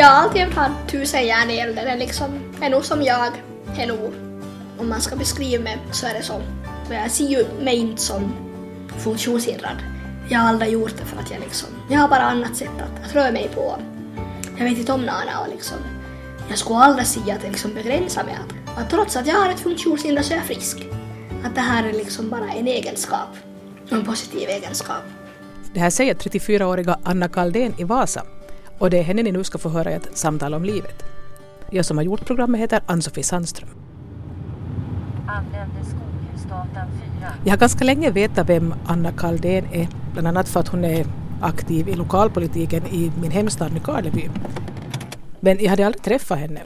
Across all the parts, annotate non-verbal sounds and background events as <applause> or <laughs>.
Jag har alltid haft tusen järn i elden. Det är liksom, är nog som jag, är nog, om man ska beskriva mig så är det så. För jag ser ju mig inte som funktionshindrad. Jag har aldrig gjort det för att jag liksom, jag har bara annat sätt att, röra mig på. Jag vet inte om något annat liksom, jag skulle aldrig säga att det liksom begränsar mig. Att, att trots att jag har ett funktionshinder så är jag frisk. Att det här är liksom bara en egenskap, en positiv egenskap. Det här säger 34-åriga Anna Kaldén i Vasa och det är henne ni nu ska få höra i ett samtal om livet. Jag som har gjort programmet heter Ann-Sofie Sandström. Jag har ganska länge vetat vem Anna Kaldén är, bland annat för att hon är aktiv i lokalpolitiken i min hemstad Nykarleby. Men jag hade aldrig träffat henne.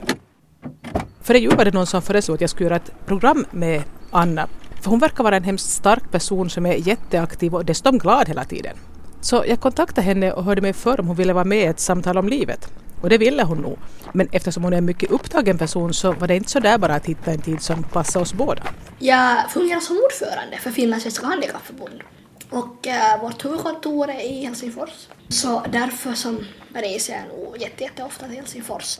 Före jul var det någon som föreslog att jag skulle göra ett program med Anna. För hon verkar vara en hemskt stark person som är jätteaktiv och dessutom glad hela tiden. Så jag kontaktade henne och hörde mig för om hon ville vara med i ett samtal om livet. Och det ville hon nog. Men eftersom hon är en mycket upptagen person så var det inte så där bara att hitta en tid som passade oss båda. Jag fungerar som ordförande för Finlandssvenska handikappförbund. Och äh, vårt huvudkontor är i Helsingfors. Så därför så reser jag nog jätte, jätteofta till Helsingfors.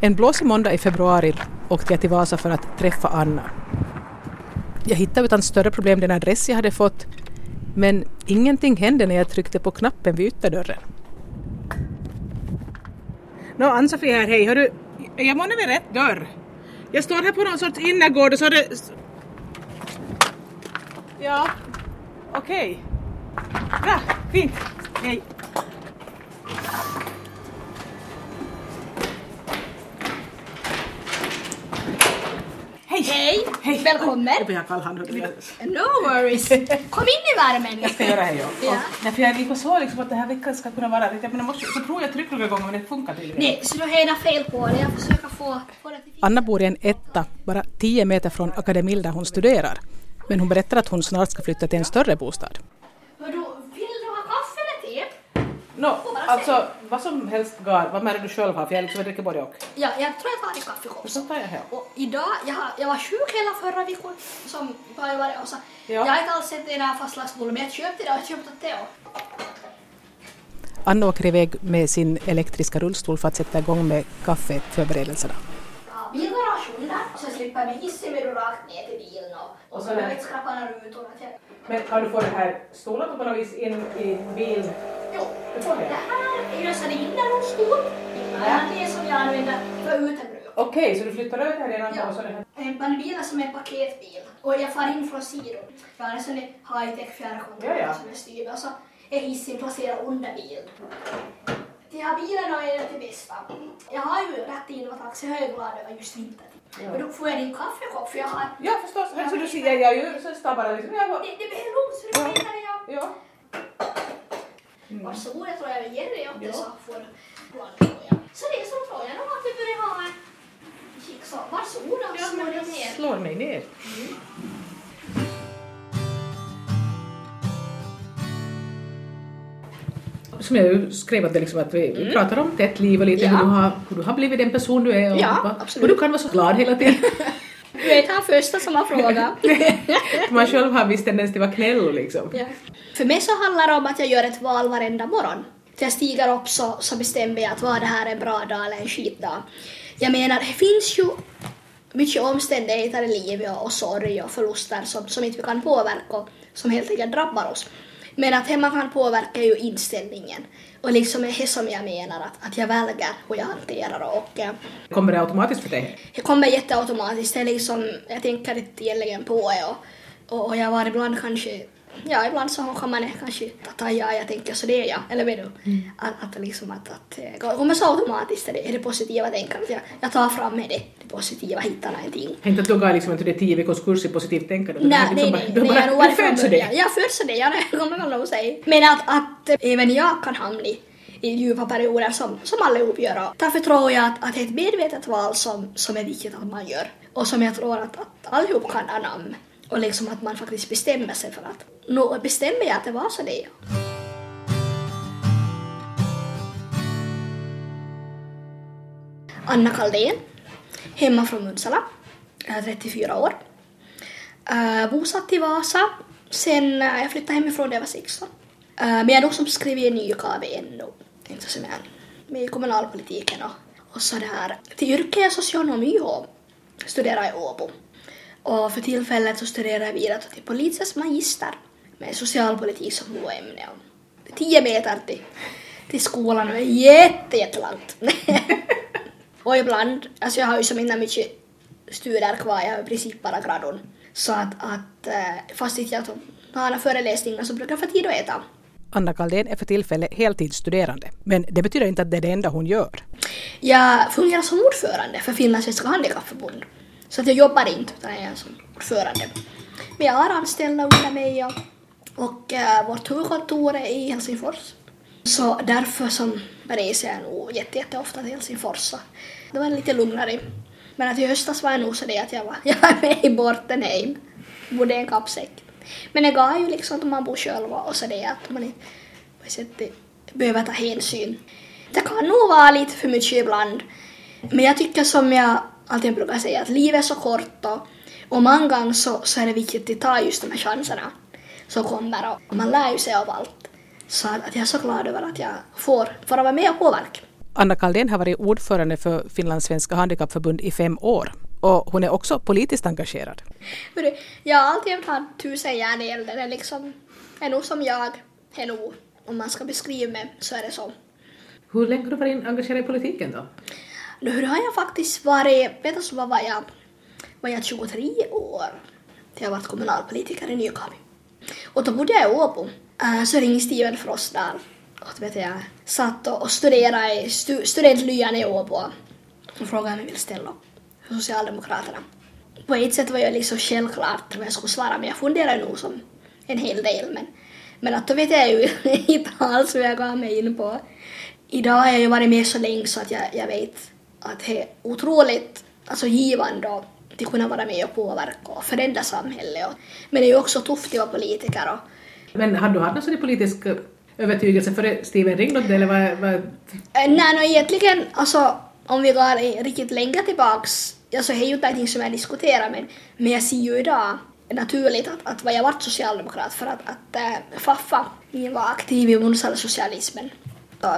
En blåsig måndag i februari åkte jag till Vasa för att träffa Anna. Jag hittade utan större problem den adress jag hade fått men ingenting hände när jag tryckte på knappen vid ytterdörren. Nå, no, Ann-Sofie här, hej. Hörru, jag måste vid rätt dörr. Jag står här på någon sorts innergård och så har det... Ja, okej. Okay. Bra, fint. Hej! Hej! Välkommen! Jag blir kall hand. No worries! Kom in i värmen! Jag ska göra det, ja. ja. Därför jag liksom så liksom att det här veckan ska kunna vara... Jag menar, måste, så tror jag trycker några gånger men det funkar tydligen. Nej, så du har fel på det. Jag försöker få, få det till Anna bor i en etta, bara tio meter från Akademil där hon studerar. Men hon berättar att hon snart ska flytta till en större bostad. No, alltså vad som helst gar, vad märker du själv har? För jag liksom dricker både och. Ja, jag tror jag tar en kaffekopp. Så tar jag här. Och idag, jag, jag var sjuk hela förra veckan som har jag varit och så. Ja. Jag har inte alls sett den här fastlagsbollen men jag köpte det och jag köpte Teo. Anna åker iväg med sin elektriska rullstol för att sätta igång med kaffeförberedelserna. Ja, bilgarage så jag slipper med hissen med rakt ner till bilen och, och så jag vet skrapa rutorna. Men kan du få det här stolen på något vis in i bil? Jo, det får det. Det här är en innerrullstol. Ja. Det är som jag använder för utebruk. Okej, okay, så du flyttar över här redan ja. så det här? En bil som är paketbil och jag far in från sidan. Jag har en sån high-tech fjärrkontroll ja, ja. som är styrd och så är hissen placerad under bilen. De här bilarna är det bästa. Jag har ju rätt in och taxi högglad över just vintertid. Ja. Men då får jag din kaffekopp för jag har... Ja förstås, så du ser jag ju så stabbar liksom. Ja, det, det blir lugnt så du vet ja. jag... Ja. Mm. Varsågod, jag tror jag ger dig upp det så får Så det är så tror jag nog att vi börjar ha en kik så. Varsågod slå dig ner. Slår mig ner. Mm. Som jag skrev att, det liksom att vi mm. pratar om tätt liv och lite ja. hur, du har, hur du har blivit den person du är och ja, hur du kan vara så glad hela tiden. <laughs> Du är den första som har frågat. <laughs> Man själv har viss tendens till att vara knäll liksom. Ja. För mig så handlar det om att jag gör ett val varenda morgon. När jag stiger upp så, så bestämmer jag att vad det här är en bra dag eller en skitdag. Jag menar, det finns ju mycket omständigheter i livet och, och sorg och förluster som, som inte vi kan påverka och som helt enkelt drabbar oss. Men att hemma kan påverka ju inställningen. Och liksom är det som jag menar, att, att jag väljer hur jag hanterar och... Eh, kommer det automatiskt för dig? Det kommer jätteautomatiskt. Det är liksom, jag tänker inte egentligen på det och, och jag var ibland kanske ja, ibland så kan man kanske ta ja, jag tänker så det är jag, eller vet du? Mm. Att, att liksom att, att eh, kommer så automatiskt är det, är det positiva tänkandet. Jag, jag tar fram med det, det positiva, hittar någonting. Inte att du gav liksom inte tio veckors kurs i positivt tänkande? Nej, nej, nej. Du, nej, bara, du föds så det? Jag föds det, kommer man nog säga. Men att, att även jag kan hamna i djupa perioder som, som allihop gör. Därför tror jag att, att det är ett medvetet val som, som är viktigt att man gör och som jag tror att, att allihop kan anamma och liksom att man faktiskt bestämmer sig för att nu bestämmer jag att det var så det är. Anna Kaldén, hemma från Munsala, 34 eh, år. Uh, bosatt i Vasa sen uh, jag flyttade hemifrån när jag var 16. Uh, men jag är nog som skriver ny KV ännu, inte som jag med i kommunalpolitiken och, och sådär. Till yrke är socionom i Åbo, studerar i Åbo. Och för tillfället så studerar jag vidare till politisk magister med socialpolitik som huvuämne. Tio meter till, till skolan och är jätte, jättelångt. <laughs> och ibland, alltså jag har ju som inte mycket studier kvar, jag har i princip bara gradon. Så att, att eh, fast inte jag har föreläsningar så brukar jag få tid att äta. Anna Kaldén är för tillfället heltidsstuderande, men det betyder inte att det är det enda hon gör. Jag fungerar som ordförande för Finlands Svenska Handikappförbund. Så att jag jobbar inte, utan jag är som ordförande. Men jag har anställda under mig och, och uh, vårt huvudkontor är i Helsingfors. Så därför som reser jag nog jätte, jätteofta till Helsingfors. Så det var lite lugnare. Men att i höstas var jag nog så det att jag var, <laughs> jag var med i Bortenheim. Bodde i en kappsäck. Men det går ju liksom att man bor själv och så det att man inte på sätt behöver ta hänsyn. Det kan nog vara lite för mycket ibland. Men jag tycker som jag alltid brukar säga att livet är så kort och, och många gånger så, så är det viktigt att ta just de här chanserna som kommer och man lär ju sig av allt. Så att, att jag är så glad över att jag får, får vara med och påverka. Anna Kaldén har varit ordförande för Finlands svenska handikappförbund i fem år och hon är också politiskt engagerad. Jag har alltid haft tusen järn i elden. Liksom, är nog som jag, är nog, om man ska beskriva mig så är det så. Hur länge har du varit engagerad i politiken då? Nu har jag faktiskt varit, vet du vad var jag, var jag 23 år Jag jag varit kommunalpolitiker i Nykarleby. Och då bodde jag i Åbo. Uh, så ringde Steven Frost där och vet jag, satt och studerade i stu, studentlyan i Åbo och frågade om jag ville ställa upp för Socialdemokraterna. På ett sätt var jag liksom självklart vad jag skulle svara men jag funderade nog som en hel del men, men att då vet jag ju <laughs> inte alls vad jag gav mig in på. Idag har jag ju varit med så länge så att jag, jag vet att det är otroligt alltså, givande att kunna vara med och påverka och förändra samhället. Men det är ju också tufft att vara politiker. Och... Men har du haft någon sån politisk övertygelse före Steven Ringlott eller vad? vad... Eh, nej, no, egentligen alltså om vi går riktigt länge tillbaks, alltså det är ju ingenting som jag diskuterar men, men jag ser ju idag naturligt att, att jag varit socialdemokrat för att, att äh, Faffa var aktiv i munsalsocialismen.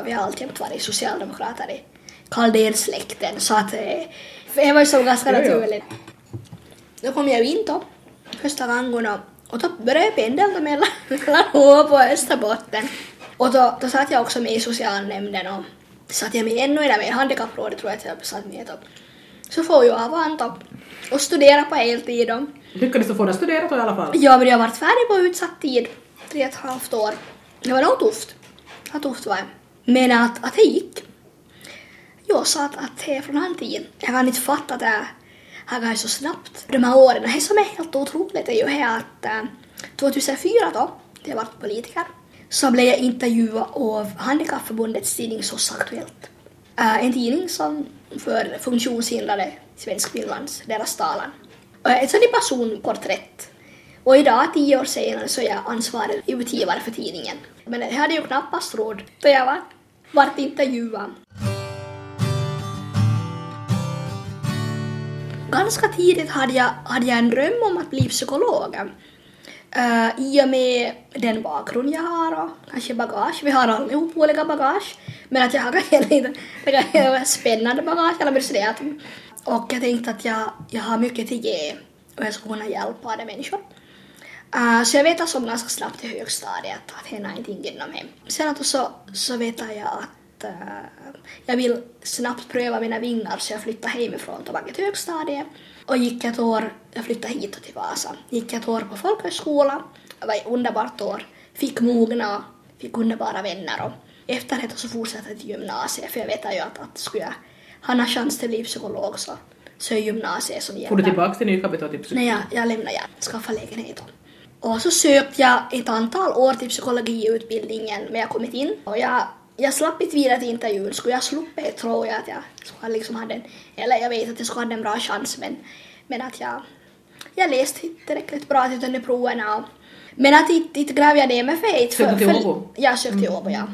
Vi har alltid varit socialdemokrater i Kaldén-släkten så att det var ju så ganska naturligt. Då kom jag in då första gången och, och då började jag pendla mellan, <laughs> mellan Åbo och Österbotten. Och då, då satt jag också med i socialnämnden och satt jag med ännu en med handikapprådet tror jag att jag satt med då. Så får jag avanta och studera på heltid. Lyckades du få det studerat i alla fall? Ja, men jag har varit färdig på utsatt tid, tre och ett halvt år. Det var nog tufft. Ja, tufft var det. Men att, att det gick. Jag sa att, att det är från den tiden. Jag kan inte fatta att det har gått så snabbt. De här åren, det som är helt otroligt är ju att eh, 2004 då, jag var politiker, så blev jag intervjuad av Handikappförbundets tidning SOS Aktuellt. Eh, en tidning som för funktionshindrade Svenskfinlands, deras talan. Eh, ett sånt personporträtt. Och idag, tio år senare, så är jag ansvarig utgivare för tidningen. Men det hade ju knappast råd då jag var, vart intervjuad. Ganska tidigt hade jag, hade jag en dröm om att bli psykolog. Uh, eh, I och med den bakgrund jag har och kanske bagage, vi har allihop olika bagage, men att jag har kanske <laughs> lite spännande bagage, eller så det och jag tänkte att jag, jag har mycket till ge och jag ska kunna hjälpa andra människor. Uh, så jag vet som ganska snabbt i högstadiet att det är någonting inom hem. Sen så, så vet jag att uh, jag vill snabbt pröva mina vingar så jag flyttar hemifrån tillbaka till högstadiet. Och gick ett år, jag flyttade hit till Vasa, gick ett år på folkhögskola, det var ett underbart år, fick mogna, fick underbara vänner och efter det så fortsatte jag till gymnasiet för jag vet ju att, att skulle jag ha en chans till att bli psykolog så, så är gymnasiet som gäller. Får du tillbaka till Nykabi då till Nej, jag, jag lämnade jag, skaffade lägenhet. Och så sökte jag ett antal år till psykologiutbildningen men jag kommit in. Och jag jag slapp inte vidare till intervjun. Skulle jag sluppit tror jag att jag skulle liksom ha en, eller jag vet att jag skulle ha en bra chans men, men att jag, jag läste inte tillräckligt bra till de proverna. Men att inte, inte gräver jag ner mig för det. Sökte till Åbo? Jag sökte till Åbo, ja.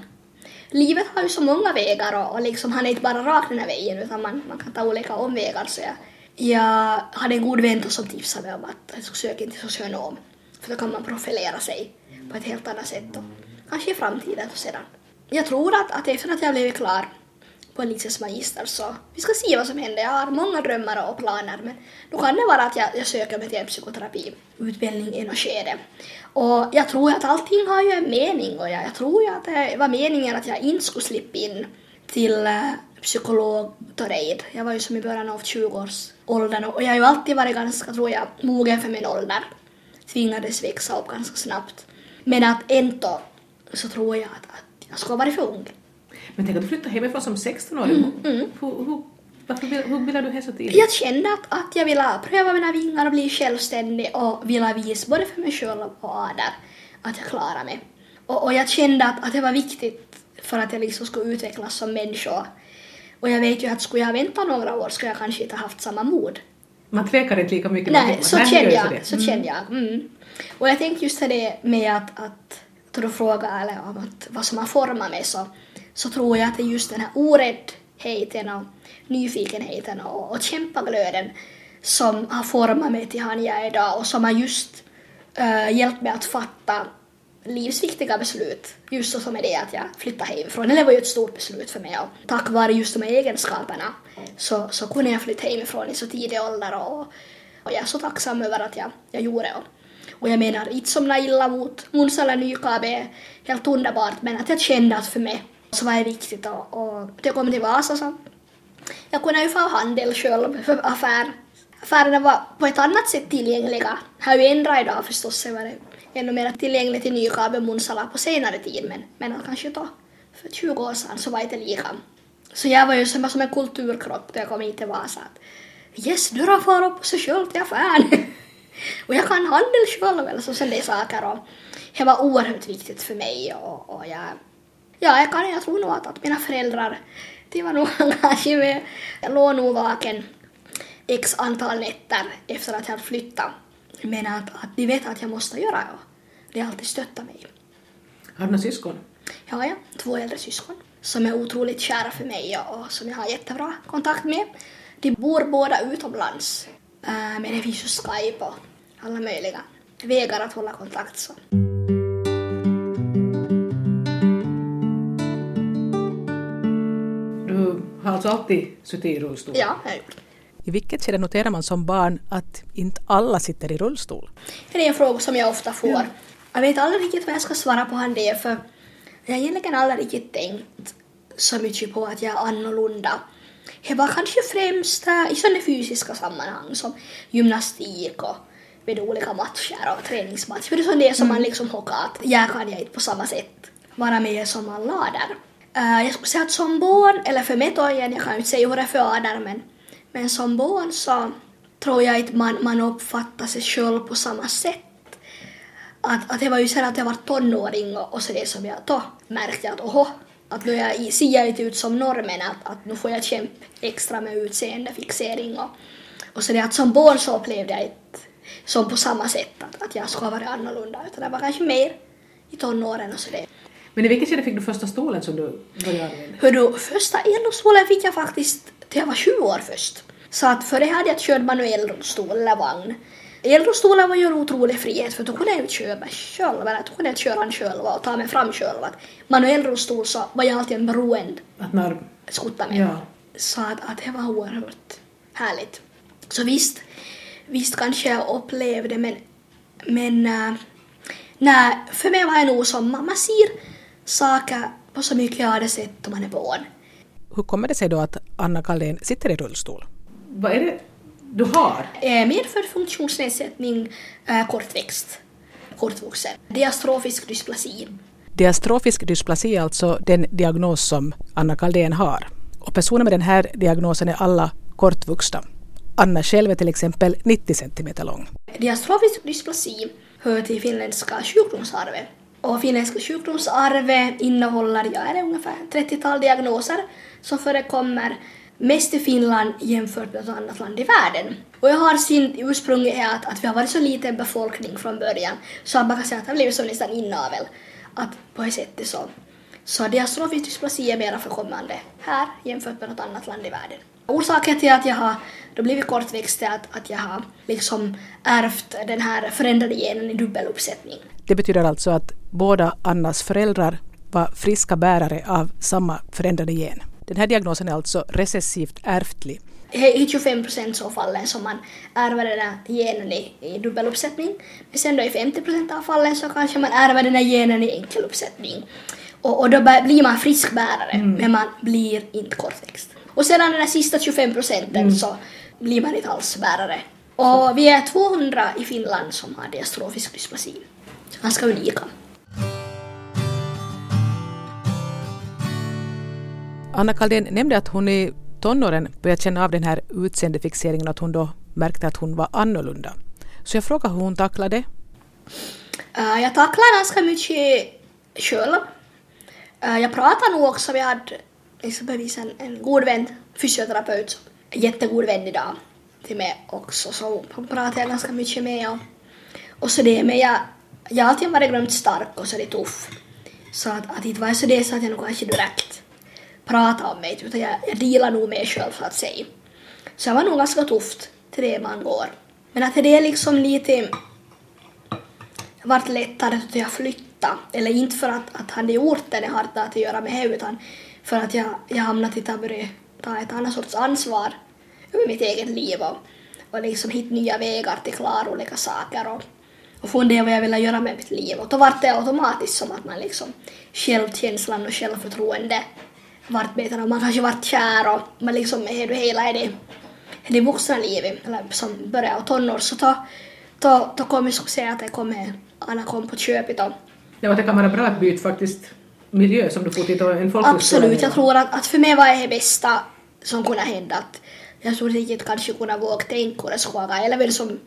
Livet har ju så många vägar och, och liksom han är inte bara rakt den här vägen utan man, man kan ta olika omvägar så jag, jag hade en god vän som tipsade mig om att jag skulle söka till socionom för då kan man profilera sig på ett helt annat sätt och kanske i framtiden och sedan jag tror att, att efter att jag blev klar på politisk magister så vi ska se vad som händer. Jag har många drömmar och planer men då kan det vara att jag, jag söker mig till en psykoterapiutbildning i något skede. Och jag tror att allting har ju en mening och jag, jag tror ju att det var meningen att jag inte skulle slippa in till eh, äh, psykolog Toreid. Jag var ju som i början av 20-årsåldern och jag har ju alltid varit ganska, tror jag, mogen för min ålder. Tvingades växa upp ganska snabbt. Men att ändå så tror jag att, att jag ha varit för ung. Men tänk att du flyttade hemifrån som 16-åring. Mm, mm. Hur, hur, varför, hur ville du det så tidigt? Jag kände att, att jag ville pröva mina vingar och bli självständig och ville visa både för mig själv och Ader att jag klarar mig. Och, och jag kände att, att det var viktigt för att jag liksom skulle utvecklas som människa. Och jag vet ju att skulle jag vänta några år skulle jag kanske inte haft samma mod. Man tvekar inte lika mycket. Nej, så kände jag. Så mm. kände jag. Mm. Och jag tänkte just det med att, att då du frågar eller om att, vad som har format mig så, så tror jag att det är just den här oräddheten och nyfikenheten och, och kämpaglöden som har format mig till han jag är idag och som har just uh, hjälpt mig att fatta livsviktiga beslut. Just så som är det att jag flyttade hemifrån. Det var ju ett stort beslut för mig och tack vare just de här egenskaperna så, så kunde jag flytta hemifrån i så tidig ålder och, och jag är så tacksam över att jag, jag gjorde det. Och jag menar inte som illa mot Munsala eller Nykabe, helt underbart, men att jag kände att för mig så var det viktigt och, och jag kom till Vasa så jag kunde ju få handel själv för affär. Affärerna var på ett annat sätt tillgängliga. Har ju ändrat idag förstås, det var ännu mer tillgängligt i Nykabe och Munsala på senare tid, men, men kanske då för 20 år sedan så var det inte lika. Så jag var ju som, som en kulturkrock då jag kom hit till Vasa. Yes, dörrar far upp sig själv till affären. <laughs> och jag kan handel själv, eller sen det saker. Och det var oerhört viktigt för mig och, och jag, ja, jag, kan, jag tror nog att, att mina föräldrar, de var nog <laughs> med, jag låg nog vaken x antal nätter efter att jag flyttat. Men att, att de vet att jag måste göra det. De har alltid stöttat mig. Har du några syskon? Ja, ja, två äldre syskon som är otroligt kära för mig och som jag har jättebra kontakt med. De bor båda utomlands, äh, men det finns ju Skype och alla möjliga vägar att hålla kontakt. Så. Du har alltså alltid suttit i rullstol? Ja, jag har gjort. I vilket skede noterar man som barn att inte alla sitter i rullstol? Det är en fråga som jag ofta får. Ja. Jag vet aldrig riktigt vad jag ska svara på han det för jag har egentligen aldrig riktigt tänkt så mycket på att jag är annorlunda. Det var kanske främst i sådana fysiska sammanhang som gymnastik och vid olika matcher och träningsmatcher. För det är sånt det som man mm. liksom hockar att jag kan jag inte på samma sätt vara med som alla där. Uh, jag skulle säga att som barn, eller för mig då igen, jag kan ju inte säga hur det är för Adar, men, men som barn så tror jag inte man, man uppfattar sig själv på samma sätt att, att det var ju sen att jag var tonåring och, och så det som jag då märkte att oho, att nu jag, ser jag inte ut som normen, att, att nu får jag kämpa extra med utseendefixering och, och så det att som barn så upplevde jag inte som på samma sätt att, att jag skulle ha varit annorlunda utan det var kanske mer i tonåren och så det. Men i vilket skede fick du första stolen som du började använda? Hördu, första elstolen fick jag faktiskt till jag var 20 år först. Så att före hade jag kört manuell rullstol eller vagn. Elrullstolen var ju en otrolig frihet för då kunde jag ju köra mig själv, eller då kunde jag köra den själv och ta mig fram själv. Att manuell rullstol så var jag alltid en beroende att när... skutta med. Ja. Så att, att det var oerhört härligt. Så visst, visst kanske jag upplevde men, men uh, nej, för mig var det nog som man ser saker på så mycket jag hade sett om man är barn. Hur kommer det sig då att Anna Kaldén sitter i rullstol? Vad är det du har? Eh, medfödd funktionsnedsättning, eh, kortväxt, kortvuxen. Diastrofisk dysplasi. Diastrofisk dysplasi är alltså den diagnos som Anna Kaldén har. Och personer med den här diagnosen är alla kortvuxna. Anna själv är till exempel 90 centimeter lång. Diastrofisk dysplasi hör till finländska sjukdomsarvet. Och finländska sjukdomsarvet innehåller ja, är det ungefär 30-tal diagnoser som förekommer mest i Finland jämfört med något annat land i världen. Och jag har sin ursprung i att, att vi har varit så liten befolkning från början så att man kan säga att det har blivit som nästan inavel. Att på ett sätt så, så. Så diastrofisk dysplasi är alltså mera förkommande här jämfört med något annat land i världen. Orsaken till att jag har då blivit kortväxt är att, att jag har liksom ärvt den här förändrade genen i dubbel uppsättning. Det betyder alltså att båda Annas föräldrar var friska bärare av samma förändrade gen? Den här diagnosen är alltså recessivt ärftlig. I 25 procent av fallen som man ärver den här genen i, i dubbeluppsättning. Men sen då i 50 procent av fallen så kanske man ärver den här genen i enkeluppsättning. Och, och då blir man frisk bärare, mm. men man blir inte kortväxt. Och sedan den där sista 25 procenten mm. så blir man inte alls bärare. Och vi är 200 i Finland som har diastrofisk dysplasi. Ganska unika. Anna Kaldén nämnde att hon i tonåren började känna av den här utseendefixeringen och att hon då märkte att hon var annorlunda. Så jag frågade hur hon tacklade det. Uh, jag tacklar ganska mycket själv. Uh, jag pratar nog också, vi hade exempelvis en, en god vän, fysioterapeut, en jättegod vän idag till mig också, så hon pratar jag ganska mycket med och, och så det, men jag, jag har alltid varit glömt stark och så det tuff. Så att, att inte var så det så att jag nog kanske direkt prata om mig, typ, utan jag, jag dealar nog med mig själv så att säga. Så det var nog ganska tufft till det man går. Men att det är liksom lite vart lättare typ, att jag flytta. Eller inte för att, att han gjort det, det har inte att göra med det, utan för att jag, jag hamnat i att börja ta ett annat sorts ansvar över mitt eget liv och, och liksom hitta nya vägar till klara olika saker och, och fundera vad jag vill göra med mitt liv. Och då vart det automatiskt som att man liksom självkänslan och självförtroende vart bättre och man kanske vart kär och man liksom är du hela det, det vuxna livet, eller som börjar och tonår, så då, då, då kommer jag säga att det kommer, Anna kom på köpet och Ja, det kan vara bra att byta faktiskt miljö som du får till en folkhögskola. Absolut, jag tror att, att för mig var det bästa som kunde hända att jag tror inte kanske kunna våga tänka det skvaga, eller väl som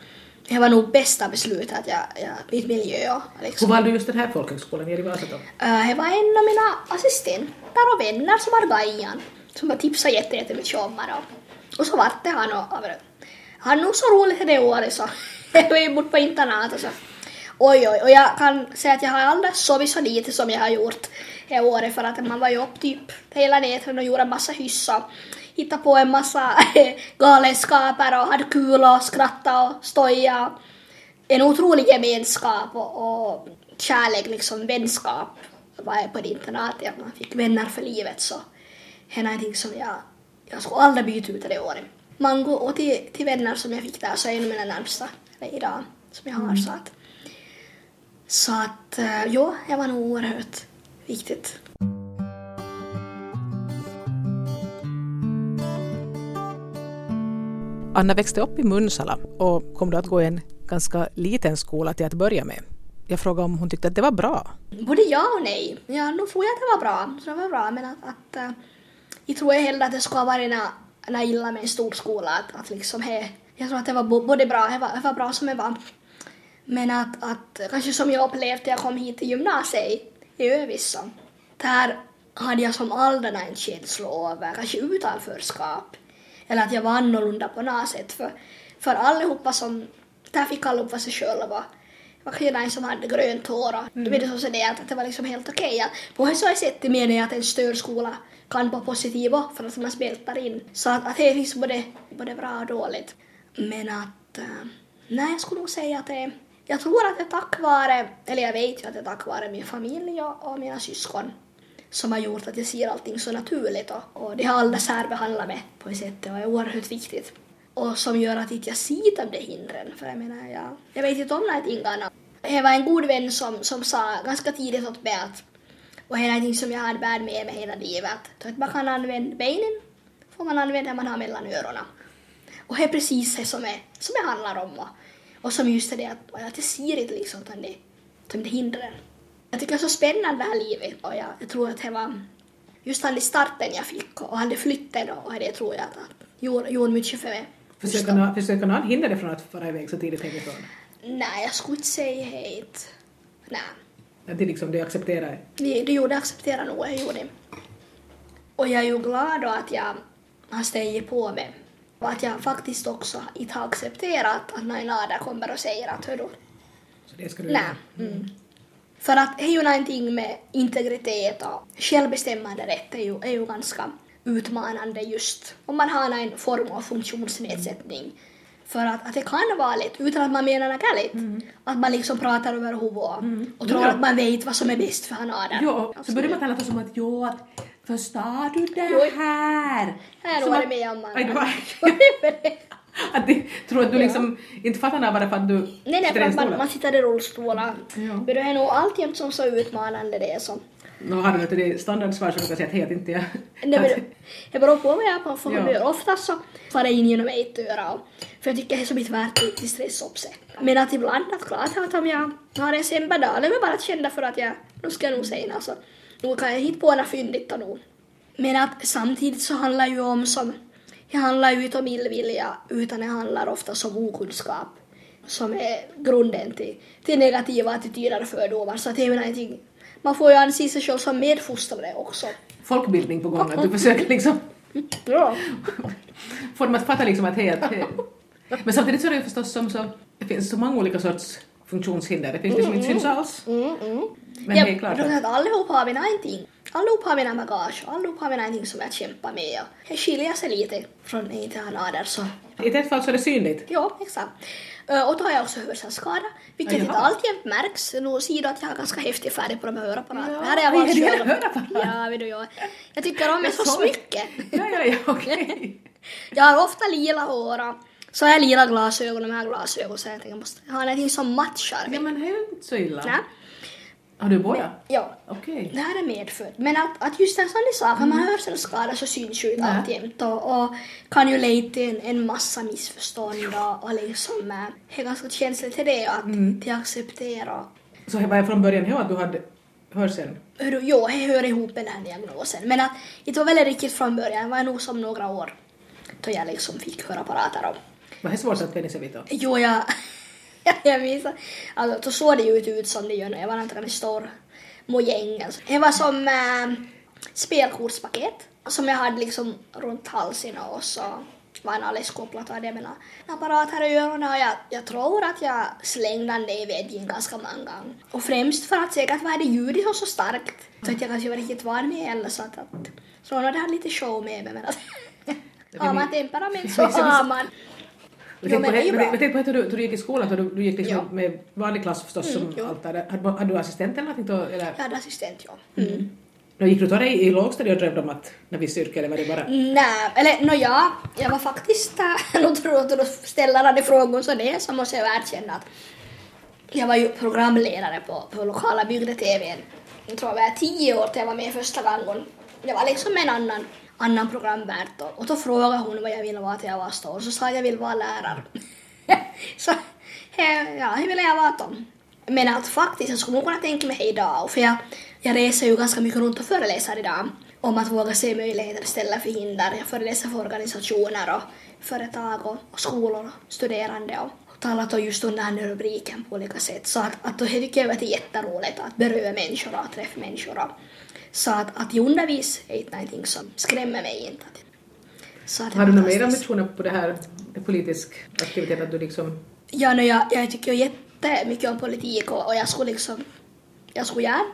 det var nog bästa beslutet jag, jag bytte miljö. Liksom. Hur valde du just den här folkhögskolan i Vasa då? Uh, det var en av mina assistenter och vänner som har Gajan, som har tipsat jättemycket om det. Och så vart det han och han nog så roligt det året så <laughs> jag var ju bort på internat och så oj oj och jag kan säga att jag har aldrig sovit så lite som jag har gjort det året för att man var ju upp typ hela nätterna och gjorde en massa hyssa hittade på en massa <laughs> galenskaper och hade kul och skrattade och stoja. En otrolig gemenskap och, och kärlek, liksom vänskap var jag på det internatet, att man fick vänner för livet så det är någonting som jag, jag skulle aldrig byta ut det året. Mango och till, till vänner som jag fick där så är en av mina närmsta idag som jag har mm. så att så att uh, ja, det var nog oerhört viktigt. Anna växte upp i Munsala och kom då att gå i en ganska liten skola till att börja med. Jag frågade om hon tyckte att det var bra. Både ja och nej. Ja, nog tror jag att det var bra. Så det var bra, men att, att uh, jag tror jag hellre att det skulle ha varit när illa med en stor skola. Att, att liksom, he, jag tror att det var både bra, det var, det var bra som det var. Men att, att kanske som jag upplevde när jag kom hit till gymnasiet i Övissa, där hade jag som aldrig en känsla av kanske utanförskap eller att jag var annorlunda på något sätt. För, för allihopa som, där fick allihopa sig själva. Var killar som hade grönt hår och mm. det så det att det var liksom helt okej. Okay. På så sätt menar jag att en störd skola kan vara positiv för att man smälter in. Så att, att det finns både, både bra och dåligt. Men att, uh, nej jag skulle nog säga att det jag tror att det är tack vare, eller jag vet ju att det är tack vare min familj och, och mina syskon som har gjort att jag ser allting så naturligt och, och det har alla särbehandlat mig på ett sätt och är oerhört viktigt. Och som gör att inte jag ser de där hindren, för jag menar, jag, jag vet inte om någonting annat. Det var en god vän som, som sa ganska tidigt åt mig att, och det är någonting som jag har bär med mig hela livet, att man kan använda benen, får man använda det man har mellan öronen. Och det är precis det som, är, som det handlar om. Och, och som just det att, att jag ser inte liksom de, de, de hindren. Jag tycker det är så spännande det här livet och jag, jag tror att det var just den starten jag fick och hade flyttat då och det tror jag att gjorde, gjorde mycket för mig. Försöker någon hindra dig från att fara iväg så tidigt hemifrån? Nej, jag skulle inte säga helt. Nej. Att det liksom, du accepterar det? Det gjorde jag accepterar nog, jag gjorde Och jag är ju glad då att jag har stegit på mig och att jag faktiskt också inte har accepterat att annan kommer och säger att hördu. Så det ska du Nej. Mm. Mm. För att det är ju någonting med integritet och självbestämmande rätt är ju, är ju ganska utmanande just om man har en form av funktionsnedsättning. För att, att det kan vara lätt, utan att man menar något galet, mm. att man liksom pratar över huvudet mm. och tror ja. att man vet vad som är bäst för en Ja, så börjar man tala som att jo, Förstår du det här? Här Som var det med om man... Aj, du var... <laughs> att de tror att du liksom inte fattar när bara för att du Nej, nej, för att man, man sitter i rullstolar. Ja. Men det är nog alltjämt som så utmanande det är som... Nu har du det standardsvar så du kan säga att helt inte jag... Nej, men <laughs> det beror på vad jag är på för Ja. humör. Oftast så far det in genom ett öra. För jag tycker det är så mycket värt att till stressa upp sig. Men att ibland, att klart att om jag har en sämre dag, eller bara att känna för att jag, nu ska jag nog säga alltså, nu kan jag hitta på något fyndigt nog. Men att samtidigt så handlar ju om som, det handlar ju inte om illvilja utan det handlar ofta om okunskap som är grunden till, till negativa attityder och fördomar. Så att det är ju någonting, man får ju anse sig själv som medfostrare också. Folkbildning på gång, att du försöker liksom Ja. få dem att fatta liksom att helt... Men samtidigt så är det ju förstås som så, det finns så många olika sorts funktionshinder. Det finns det som inte syns alls. Mm, mm. Men ja, det är klart att... att allihop har vi någonting. Allihop har vi något bagage allihop har vi någonting som jag kämpar med. Och det skiljer sig lite från annan. Så I ett fall så är det synligt. ja, exakt. Ö, Och då har jag också hörselskada, vilket Ja, inte jaha. alltid märks. Nu ser du att jag har ganska häftig färg på de här öronapparaterna. Ja, Här är jag <laughs> valt det själv. Ja, vet du, jag, jag tycker om <laughs> det så mycket. Ja, ja, ja, okej. <laughs> Jag har ofta lila hår och så har jag lila glasögon och de här glasögon så jag tänker jag måste ha någonting som matchar. Ja, men det är ju inte så illa. Ja. Har du båda? Ja, Okej. Det här är medfött. Men att, att just en sån sak, om man hörselskada så syns ju inte Nej. alltjämt och, och kan ju leda till en, en massa missförstånd och, och liksom är ganska känsligt till det att Mm. till acceptera. Så det var från början här att du hade hörseln? Hör, jo, det hör ihop med den här diagnosen. Men att det var väl riktigt från början, det var nog som några år då jag liksom fick hörapparater och Var det svårt att vänja sig vid då? Jo, jag, att- alltså, då såg det ju ut som det gör nu. Jag var inte en stor mojäng. Alltså. Det var som äh, spelkortspaket som jag hade liksom runt halsen och så var en alldeles kopplat av det med en apparat här i öronen och jag, jag tror att jag slängde den i väggen ganska många gånger. Och främst för att säkert var det ljudet så, så starkt så att jag kanske var riktigt van med eller så att, att så hade lite show med mig men att har man temperament så har man. Jag Jo, tänkte på, men men jag tänkte på hur du, hur du gick i skolan, du, du gick liksom Ja. med vanlig klass förstås Mm, som allt där. Hade, hade du assistent eller någonting då? Eller? Jag hade assistent, ja. Mm. Då gick du då i, i lågstadiet och drömde om att när vi styrka eller var det bara... Nej, eller nå ja, jag var faktiskt, nu <laughs> tror jag att du ställer den frågan så det så måste jag erkänna att jag var ju programledare på, på lokala bygde-tvn. Jag tror jag var tio år till jag var med första gången. Det var liksom en annan, annan programvärd och, och då frågade hon vad jag ville vara till jag var stor så sa jag att jag vill vara lärare. <laughs> så ja, det ville jag vara då. Men att faktiskt, jag skulle nog kunna tänka mig idag, för jag, jag reser ju ganska mycket runt och föreläser idag om att våga se möjligheter istället för hinder. Jag föreläser för organisationer och företag och, och skolor och studerande och, och talat om just under den här rubriken på olika sätt. Så att, att då tycker jag att det är jätteroligt att beröra människor och träffa människor. Och, så att, att undervisa är inte någonting som skrämmer mig inte. Så att Har du några mer ambitioner på det här politisk aktivitet? Att du liksom... Ja, no, jag, jag tycker jättemycket om politik och, och jag skulle liksom, jag skulle gärna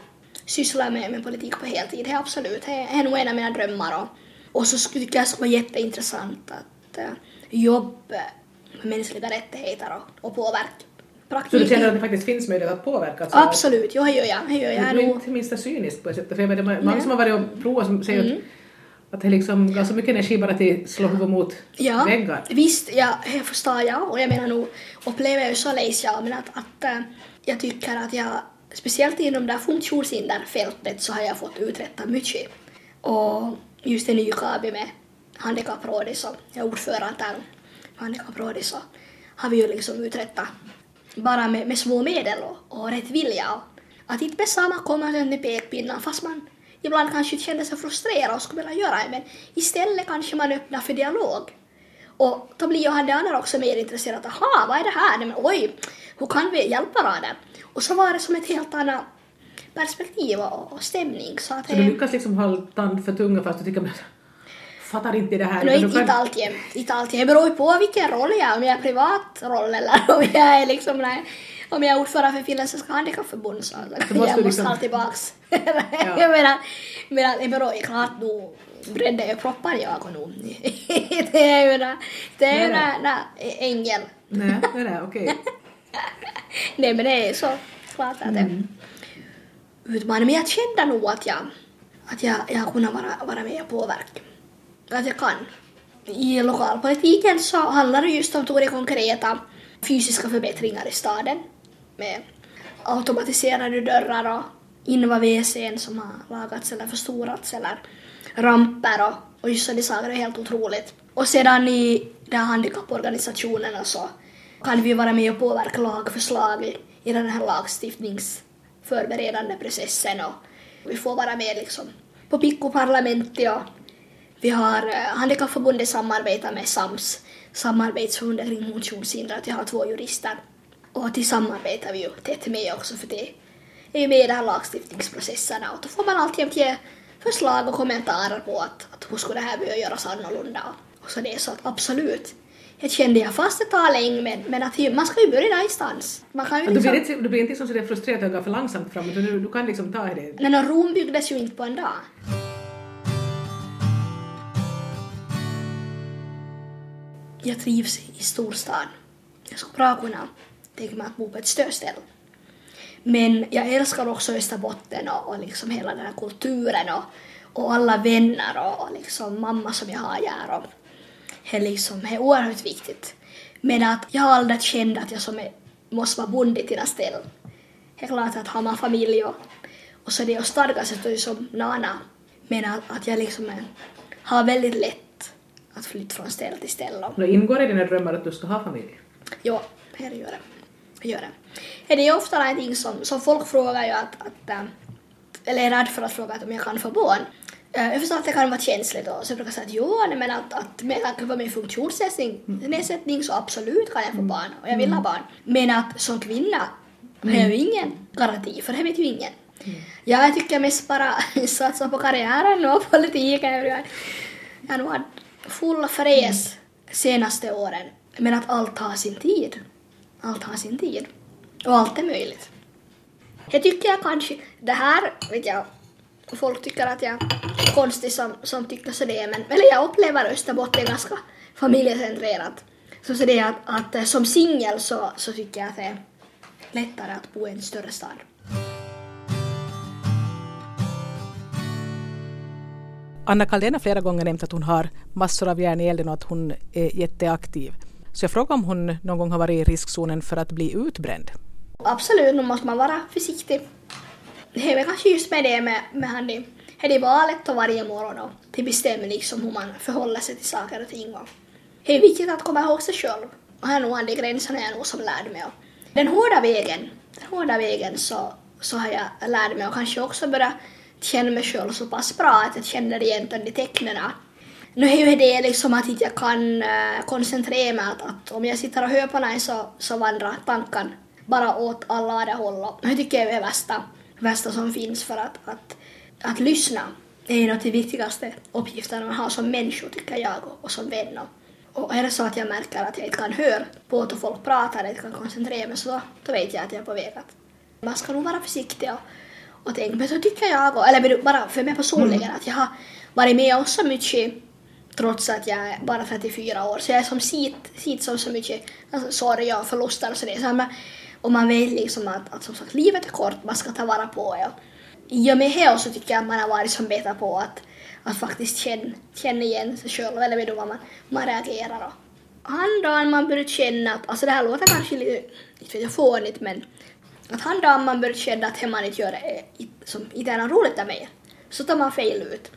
syssla med, med politik på heltid, det är absolut, det är nog en av mina drömmar och, och så skulle tycker jag det skulle vara jätteintressant att uh, jobba med mänskliga rättigheter och, och påverka. Så du Praktiken. känner att det faktiskt finns möjlighet att påverka? Alltså, Absolut, jo, det gör jag. Det gör jag. Det inte minsta cyniskt på ett sätt. För jag menar, många som har varit och provat som säger Mm. att, att det liksom gav så mycket energi bara till att slå huvudet mot Ja, väggar. visst, ja, det förstår jag. Och jag menar nog, upplever jag så läs jag, men att, att äh, jag tycker att jag, speciellt inom det här funktionshinderfältet så har jag fått uträtta mycket. Och just i Nykabi med Handikapprådet, så jag är ordförande där Handikapprådet, så har vi ju liksom uträttat bara med, med små medel och, och rätt vilja. Och att inte med samma komma med pekpinnar fast man ibland kanske känner sig frustrerad och skulle vilja göra det men istället kanske man öppnar för dialog. Och då blir ju han det andra också mer intresserad. Aha, vad är det här? Nej, Men oj, hur kan vi hjälpa varandra? Och så var det som ett helt annat perspektiv och, och stämning. Så att Så du lyckas liksom hålla tand för tunga fast du tycker men fattar inte det här. nu, utan du inte, inte alltid, inte alltid. Det beror ju på vilken roll jag är. Om jag är privat roll eller <laughs> om jag är liksom, nej, om jag är ordförande för Finländska handikappförbund så, så måste jag måste liksom- ha tillbaks. <laughs> jag menar, men det beror ju klart nu brände jag proppar jag och nu. det är ju det är där ängel. Nej, det är det, okej. <laughs> Nej men det är så klart att det utmanar. Men jag kände nog att jag, att jag, jag kunnat vara, vara med och påverka. Att jag kan. I lokalpolitiken så handlar det just om de konkreta fysiska förbättringar i staden med automatiserade dörrar och inva-WCn som har lagats eller förstorats eller ramper och, och just sådana saker är helt otroligt. Och sedan i de här handikapporganisationerna så kan vi vara med och påverka lagförslag i, i den här lagstiftningsförberedande processen och vi får vara med liksom på pickoparlamentet och vi har eh, Handikappförbundet samarbetar med SAMS, samarbetsförbundet kring funktionshindrade, vi har två jurister och till samarbetar vi ju tätt med också för det är ju med i de här lagstiftningsprocesserna och då får man alltid ge förslag och kommentarer på att, att hur skulle det här behöva göras annorlunda och så det är så att absolut jag kände jag fast ett tag länge men, men att man ska ju börja någonstans. Man kan ju liksom... Du blir inte, du blir inte liksom sådär frustrerad att går för långsamt fram utan du, du kan liksom ta det. Men Rom byggdes ju inte på en dag. Jag trivs i storstan. Jag skulle bra kunna tänka mig att bo på ett större ställe. Men jag älskar också Österbotten och, och liksom hela den här kulturen och, och alla vänner och, och liksom mamma som jag har här. Och det är liksom, det är oerhört viktigt. Men att jag har aldrig känt att jag som är, måste vara bunden till något ställe. Det är klart att har man familj och, och så det är det så som Nana. Men att, att jag liksom är, har väldigt lätt att flytta från ställe till ställe. Det ingår i dina drömmar att du ska ha familj? Ja, det gör det. gör det. Det är ofta någonting som, som folk frågar ju att, att äh, eller är rädd för att fråga om jag kan få barn. Äh, jag förstår att det kan vara känsligt och så jag brukar säga att jo, men att, att med tanke på min funktionsnedsättning så absolut kan jag få barn och jag vill ha barn. Men att som kvinna har jag ju ingen garanti för det vet ju ingen. Ja, jag tycker mest bara <laughs> satsa på karriären och politiken. Jag har nog fulla full fräs senaste åren. Men att allt har sin tid. Allt har sin tid. Och allt är möjligt. Jag tycker jag kanske, det här vet jag, folk tycker att jag är konstig som, som tycker så det är, men eller jag upplever Österbotten ganska familjecentrerat. Så, så det är att, att eh, som singel så, så tycker jag att det är lättare att bo i en större stad. Anna Kaldén har flera gånger nämnt att hon har massor av järn i elden och att hon är jätteaktiv. Så jag frågar om hon någon gång har varit i riskzonen för att bli utbränd. Absolut, nu måste man vara försiktig. Det är väl kanske just med det med, med han det, det är valet och varje morgon och det bestämmer liksom hur man förhåller sig till saker och ting. Och det är viktigt att komma ihåg sig själv. Och här nog de gränserna jag nog som lärde mig. Den hårda vägen, den hårda vägen så, så har jag lärt mig och kanske också börjat känner mig själv så pass bra att jag känner igen de tecknen. Nu är ju det liksom att jag kan eh, koncentrera mig att, att om jag sitter och hör på någon så, så vandrar tanken bara åt alla de håll. Och det tycker jag är det värsta, värsta som finns för att, att, att lyssna är en av de viktigaste uppgifterna man har som människa tycker jag och, som vän. Och, och är det så att jag märker att jag inte kan höra på att folk pratar, inte kan koncentrera mig så då, då vet jag att jag är på väg att man ska nog vara försiktig och, och tänka. Men så tycker jag, eller bara för mig personligen, mm. att jag har varit med om så mycket trots att jag är bara 34 år. Så jag är som sit, sit som så mycket alltså, sorg och förluster och sådär. Och man vet liksom att, att som sagt livet är kort, man ska ta vara på det. I och med det så tycker jag att man har varit som bättre på att, att faktiskt känna, känna igen sig själv eller vet du vad man, man reagerar. Och han dagen man börjar känna att, alltså det här låter kanske lite, inte vet jag, fånigt men att han dagen man börjar känna att det man inte gör är, som inte är roligt mer så tar man fel ut.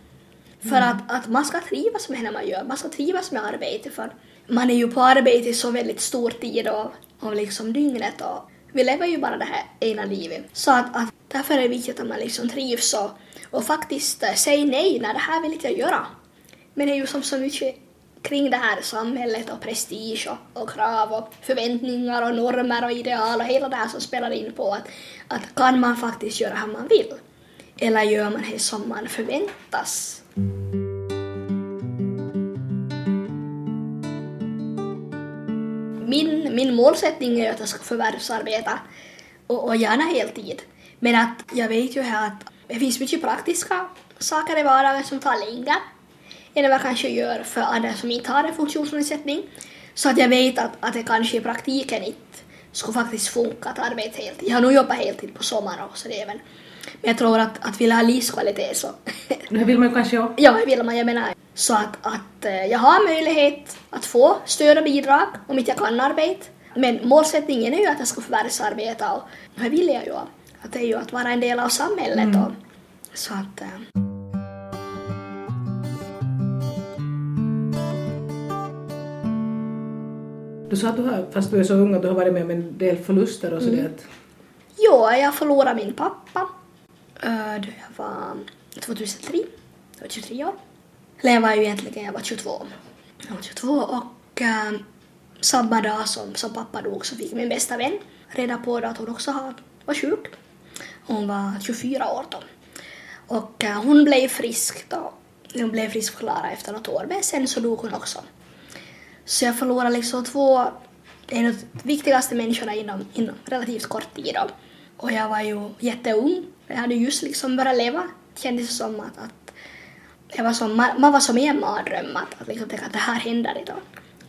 För mm. att, att man ska trivas med det man gör, man ska trivas med arbete för man är ju på arbete så väldigt stor tid av, av liksom dygnet och vi lever ju bara det här ena livet. Så att, att därför är det viktigt att man liksom trivs och, och faktiskt äh, säger nej när det här vill inte jag göra. Men det är ju som så mycket kring det här samhället och prestige och, och, krav och förväntningar och normer och ideal och hela det här som spelar in på att, att kan man faktiskt göra vad man vill? Eller gör man det som man förväntas? Min, min målsättning är att jag ska förvärvsarbeta och, och gärna heltid. Men att jag vet ju här att det finns mycket praktiska saker i vardagen som tar längre än vad kanske gör för andra som inte har en funktionsnedsättning. Så att jag vet att, att det kanske i praktiken inte skulle faktiskt funka att arbeta heltid. Jag har nog jobbat heltid på sommaren också, det men, Men jag tror att, att vill ha livskvalitet så <laughs> Det vill man ju kanske också. Ja, det vill man. Jag menar så att, att eh, jag har möjlighet att få stöd och bidrag om inte jag kan arbeta. Men målsättningen är ju att jag ska förvärvsarbeta och det vill jag ju. Att det är ju att vara en del av samhället. Och, så att... sa att du har, fast du är så ung, att du har varit med om en del förluster och sådär. att- Jo, jag förlorade min pappa då jag var 2003. Jag var 23 år. Eller jag var ju egentligen, jag var 22. Jag var 22 och äh, samma dag som, som pappa dog så fick min bästa vän reda på att hon också har, var sjuk. Hon var 24 år då. Och äh, hon blev frisk då. Hon blev friskförklarad efter något år men sen så dog hon också. Så jag förlorade liksom två, en av de viktigaste människorna inom, inom relativt kort tid. Då. Och jag var ju jätteung. Jag hade just liksom börjat leva. Det kändes som att, att jag var som, man, var som i en mardröm att, att liksom tänka att det här händer idag.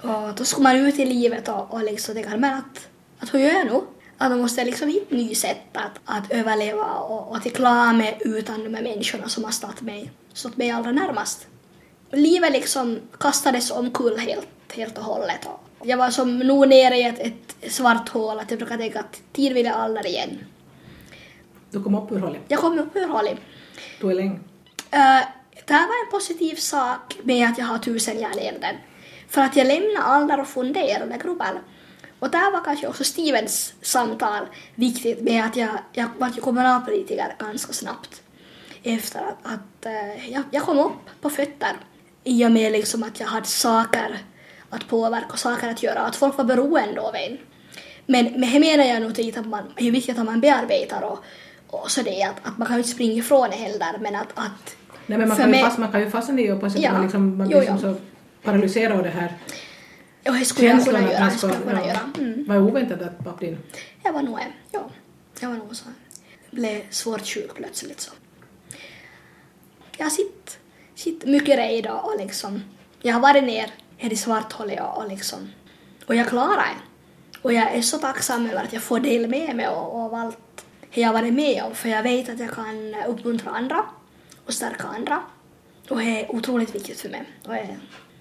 Och då skulle man ut i livet och, och liksom tänka men att, att hur gör jag nu? Att då måste liksom hitta nya sätt att, att överleva och, och att klara mig utan de här människorna som har stått mig, stått mig allra närmast. Livet liksom kastades omkull helt, helt och hållet. Jag var som nog nere i ett, ett svart hål att jag brukar tänka att tid vill jag aldrig igen. Du kom upp ur hålet. Jag kom upp ur hålet. Du är länge. Uh, det här var en positiv sak med att jag har tusen järn i elden. För att jag lämnade alla och funderade grubbel. Och där var kanske också Stevens samtal viktigt med att jag, jag var kommunalpolitiker ganska snabbt. Efter att, att eh, jag, jag kom upp på fötter i och med liksom att jag hade saker att påverka saker att göra, att folk var beroende av en. Men, men det menar jag nog inte att man, det är viktigt att man bearbetar och, och så det att, att man kan ju inte springa ifrån det heller men att, att Nej men man kan, mig- fast, man kan ju fastna i och på sätt Ja. man, liksom, man Jo, blir som ja. så paralyserad av det här ja, det skulle jag kunna göra. Det skulle jag kunna ja. göra. Mm. Var oväntat att pappa din... Jag var nog ja. Jag var nog så. Blev svårt sjuk plötsligt så. Jag sitter, sitter mycket rädd och och liksom, jag har varit ner i det svarthålet och, och liksom, och jag klarar det. Och jag är så tacksam över att jag får dela med mig av, allt det jag har varit med om, för jag vet att jag kan uppmuntra andra och stärka andra. Och det är otroligt viktigt för mig. Och det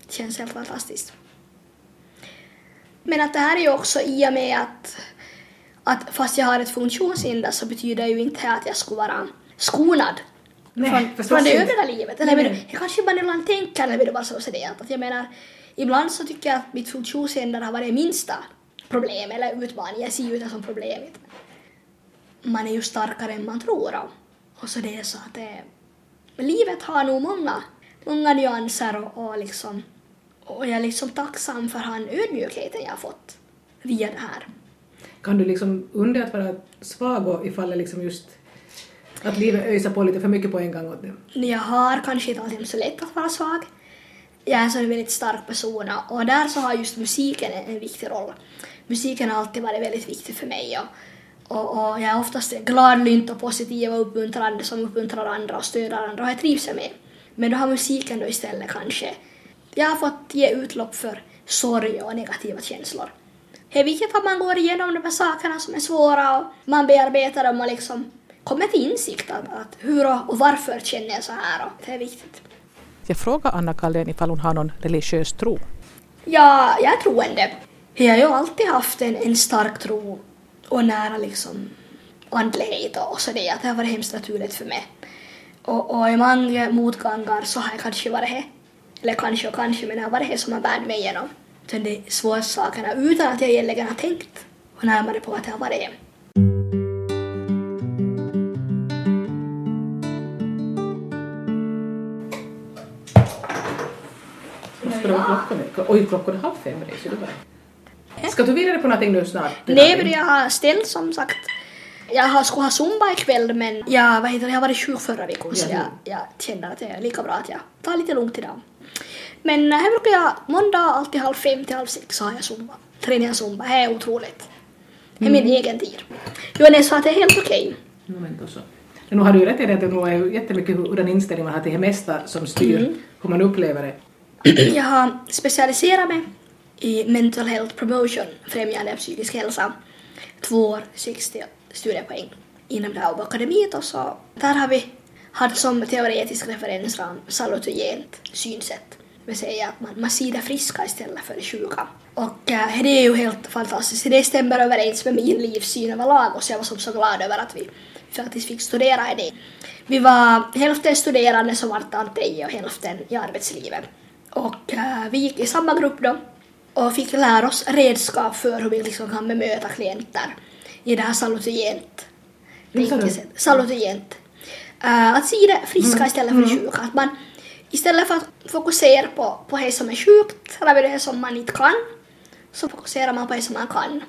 känns helt fantastiskt. Men att det här är ju också i och med att, att fast jag har ett funktionshinder så betyder ju inte att jag skulle vara skonad Nej, från, från det övriga livet. Eller nej. jag kanske bara ibland tänker när det bara så så det att jag menar ibland så tycker jag att mitt funktionshinder har varit det minsta problem eller utmaning. Jag ser ju det som problemet. Man är ju starkare än man tror och, så det är så att det, livet har nog många, många nyanser och, och liksom och jag är liksom tacksam för han ödmjukheten jag har fått via det här. Kan du liksom under att vara svag och ifall det liksom just att livet ösar på lite för mycket på en gång åt det? Jag har kanske inte alltid så lätt att vara svag. Jag är en sån väldigt stark person och där så har just musiken en, viktig roll. Musiken har alltid varit väldigt viktig för mig och, och, och jag är oftast gladlynt och positiv och uppmuntrande som uppmuntrar andra och stöder andra och jag trivs med. Men då har musiken då istället kanske, jag har fått ge utlopp för sorg och negativa känslor. Det är viktigt att man går igenom de här sakerna som är svåra och man bearbetar dem och liksom kommer till insikt att, att hur och, och varför känner jag så här och det är viktigt. Jag frågar Anna Kaldén ifall hon har någon religiös tro. Ja, jag är troende. Jag har ju alltid haft en, en stark tro och nära liksom andlighet och så det att det har varit hemskt naturligt för mig. Och, och i många motgångar så har jag kanske varit det. Eller kanske och kanske, men det har varit det som har bärt mig igenom de svåra sakerna utan att jag egentligen har tänkt och närmare på att det har varit det. Vara klockan? är- Oj, klockan är halv fem, ser du bara. Ska du vidare på någonting nu snart? Nej, men jag har ställt som sagt. Jag har, skulle ha zumba ikväll men jag, vad heter det, jag varit sjuk förra veckan så Ja. jag, jag känner att det är lika bra att jag tar lite lugnt idag. Men här brukar jag, måndag alltid halv fem till halv sex så har jag zumba. Tränar zumba, det är otroligt. Det är min egen tid. Johannes sa att det är helt okej. Moment och så. Nu har du ju rätt i det att det är jättemycket hur den inställning man har till det mesta som styr Mm. hur man upplever det. <clears throat> Jag har specialiserat mig i mental health promotion, främjande av psykisk hälsa. Två år, 60 studiepoäng. inom det här akademiet och så där har vi haft som teoretisk referensram salutogent synsätt. Det vill säga att man, man ser det friska istället för det sjuka. Och äh, det är ju helt fantastiskt. Det stämmer överens med min livssyn överlag och så jag var som så glad över att vi faktiskt fick studera i det. Vi var hälften studerande som var tantej och hälften i arbetslivet. Och äh, vi gick i samma grupp då och fick lära oss redskap för hur vi liksom kan bemöta klienter i det här salutogent Salutogent. Uh, att se det friska mm. istället för det mm. sjuka. Att man istället för att fokusera på, på det som är sjukt eller det som man inte kan så fokuserar man på det som man kan.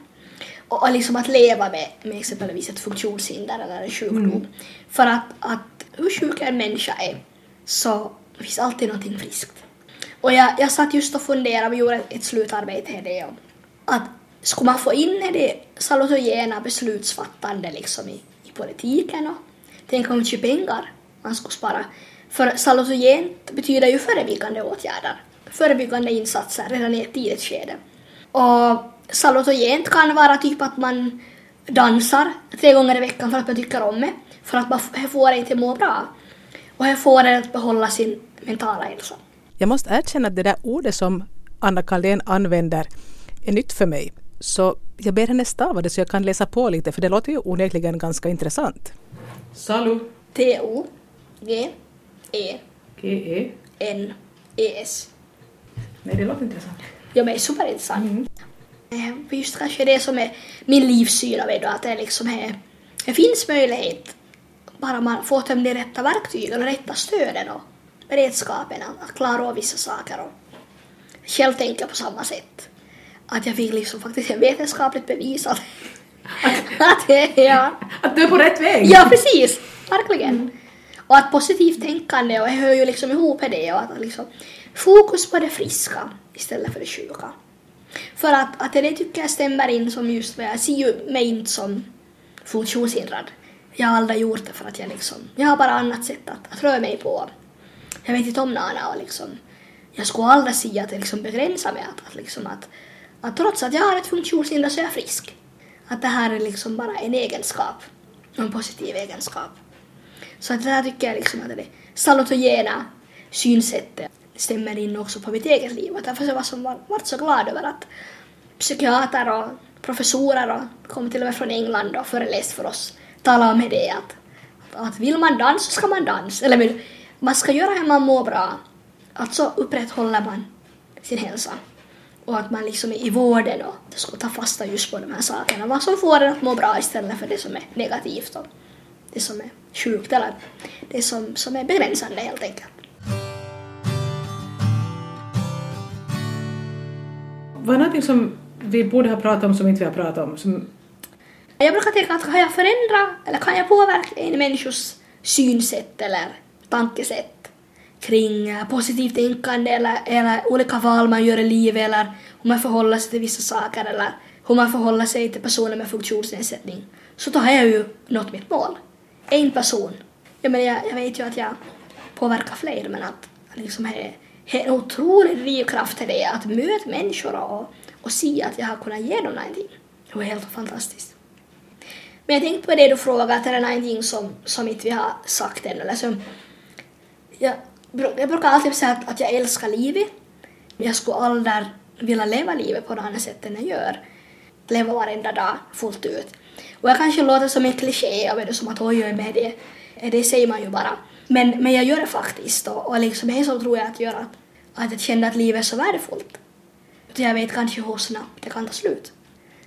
Och, och liksom att leva med, med exempelvis ett funktionshinder eller en sjukdom. Mm. För att, att hur sjuk en människa är så finns alltid någonting friskt. Och jag, jag satt just och funderade, vi gjorde ett, ett slutarbete här det om att skulle man få in det salutogena beslutsfattande liksom i, i politiken och tänk om mycket pengar man skulle spara. För salutogent betyder ju förebyggande åtgärder, förebyggande insatser redan i ett tidigt skede. Och salutogent kan vara typ att man dansar tre gånger i veckan för att man tycker om det, för att man får det inte må bra. Och det får en att behålla sin mentala hälsa. Jag måste erkänna att det där ordet som Anna Kaldén använder är nytt för mig. Så jag ber henne stava det så jag kan läsa på lite för det låter ju onekligen ganska intressant. Salu. T-O. G. E. G-E. N. E-S. Nej, det låter intressant. Ja, men superintressant. Mm. Eh, just kanske det som är min livssyn av det att det liksom är, det finns möjlighet bara man får dem de rätta verktygen och rätta stöden och redskapen att klara av vissa saker och själv tänka på samma sätt. Att jag fick liksom faktiskt vetenskapligt bevisat <laughs> att, ja. att du är på rätt väg? Ja, precis. Verkligen. Mm. Och att positivt tänkande och hör ju liksom ihop med det och att liksom fokus på det friska istället för det sjuka. För att, att det tycker jag stämmer in som just vad jag ser ju mig inte som funktionshindrad. Jag har aldrig gjort det för att jag liksom, jag har bara annat sätt att, att röra mig på. Jag vet inte om Nana och liksom, jag skulle aldrig säga att det liksom begränsar mig att, att liksom att, att trots att jag har ett funktionshinder så är jag frisk. Att det här är liksom bara en egenskap, en positiv egenskap. Så att det här tycker jag liksom att det salutogena synsättet stämmer in också på mitt eget liv. Och därför var jag varit så glad över att psykiater och professorer och kom till och med från England och föreläst för oss talade om det att, att vill man dansa så ska man dansa. Eller man ska göra hur man mår bra. Alltså upprätthåller man sin hälsa. Och att man liksom i vården och ska ta fasta just på de här sakerna. Vad som får en att må bra istället för det som är negativt och det som är sjukt eller det som, som är begränsande helt enkelt. Vad är någonting som vi borde ha pratat om som inte vi har pratat om? Som... Jag brukar tänka att kan jag förändra eller kan jag påverka en människas synsätt eller tankesätt kring eh, positivt tänkande eller, eller olika val man gör i livet eller hur man förhåller sig till vissa saker eller hur man förhåller sig till personer med funktionsnedsättning så då har jag ju nått mitt mål. En person. Jag, menar, jag, jag vet ju att jag påverkar fler men att liksom är, är en otrolig drivkraft i det att möta människor och, och se att jag har kunnat ge dem någonting. Det var helt fantastiskt. Men jag tänkte på det du frågade, att det är någonting som, som inte vi har sagt ännu, eller som jag, jag brukar alltid säga att, att jag älskar livet. Men jag skulle aldrig vilja leva livet på det andra sättet än jag gör. Leva varenda dag fullt ut. Och jag kanske låter som en kliché, jag vet som att oj, oj, med det, det säger man ju bara. Men, men jag gör det faktiskt och, och liksom det är tror jag att gör att, att jag känner att livet är så värdefullt. Jag vet kanske hur snabbt det kan ta slut.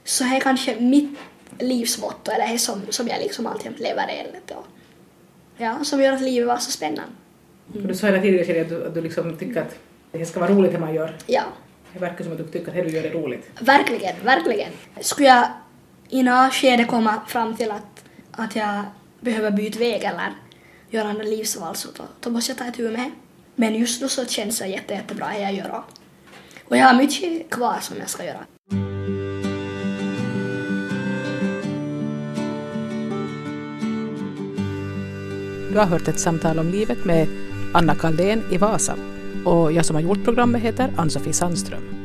Så det är kanske mitt livsmotto, eller det som, som jag liksom alltid lever enligt. Och, ja, som gör att livet var så spännande. Mm. Du sa hela tidigare att du, att du liksom tycker att det ska vara roligt det man gör. Ja. Det verkar som att du tycker att det du gör är roligt. Verkligen, verkligen. Skulle jag i något skede komma fram till att, att jag behöver byta väg eller göra andra livsval så då, då måste jag ta itu med. Men just nu så känns det jätte, jättebra det jag gör. Och jag har mycket kvar som jag ska göra. Du har hört ett samtal om livet med Anna Kaldén i Vasa och jag som har gjort programmet heter Ann-Sofie Sandström.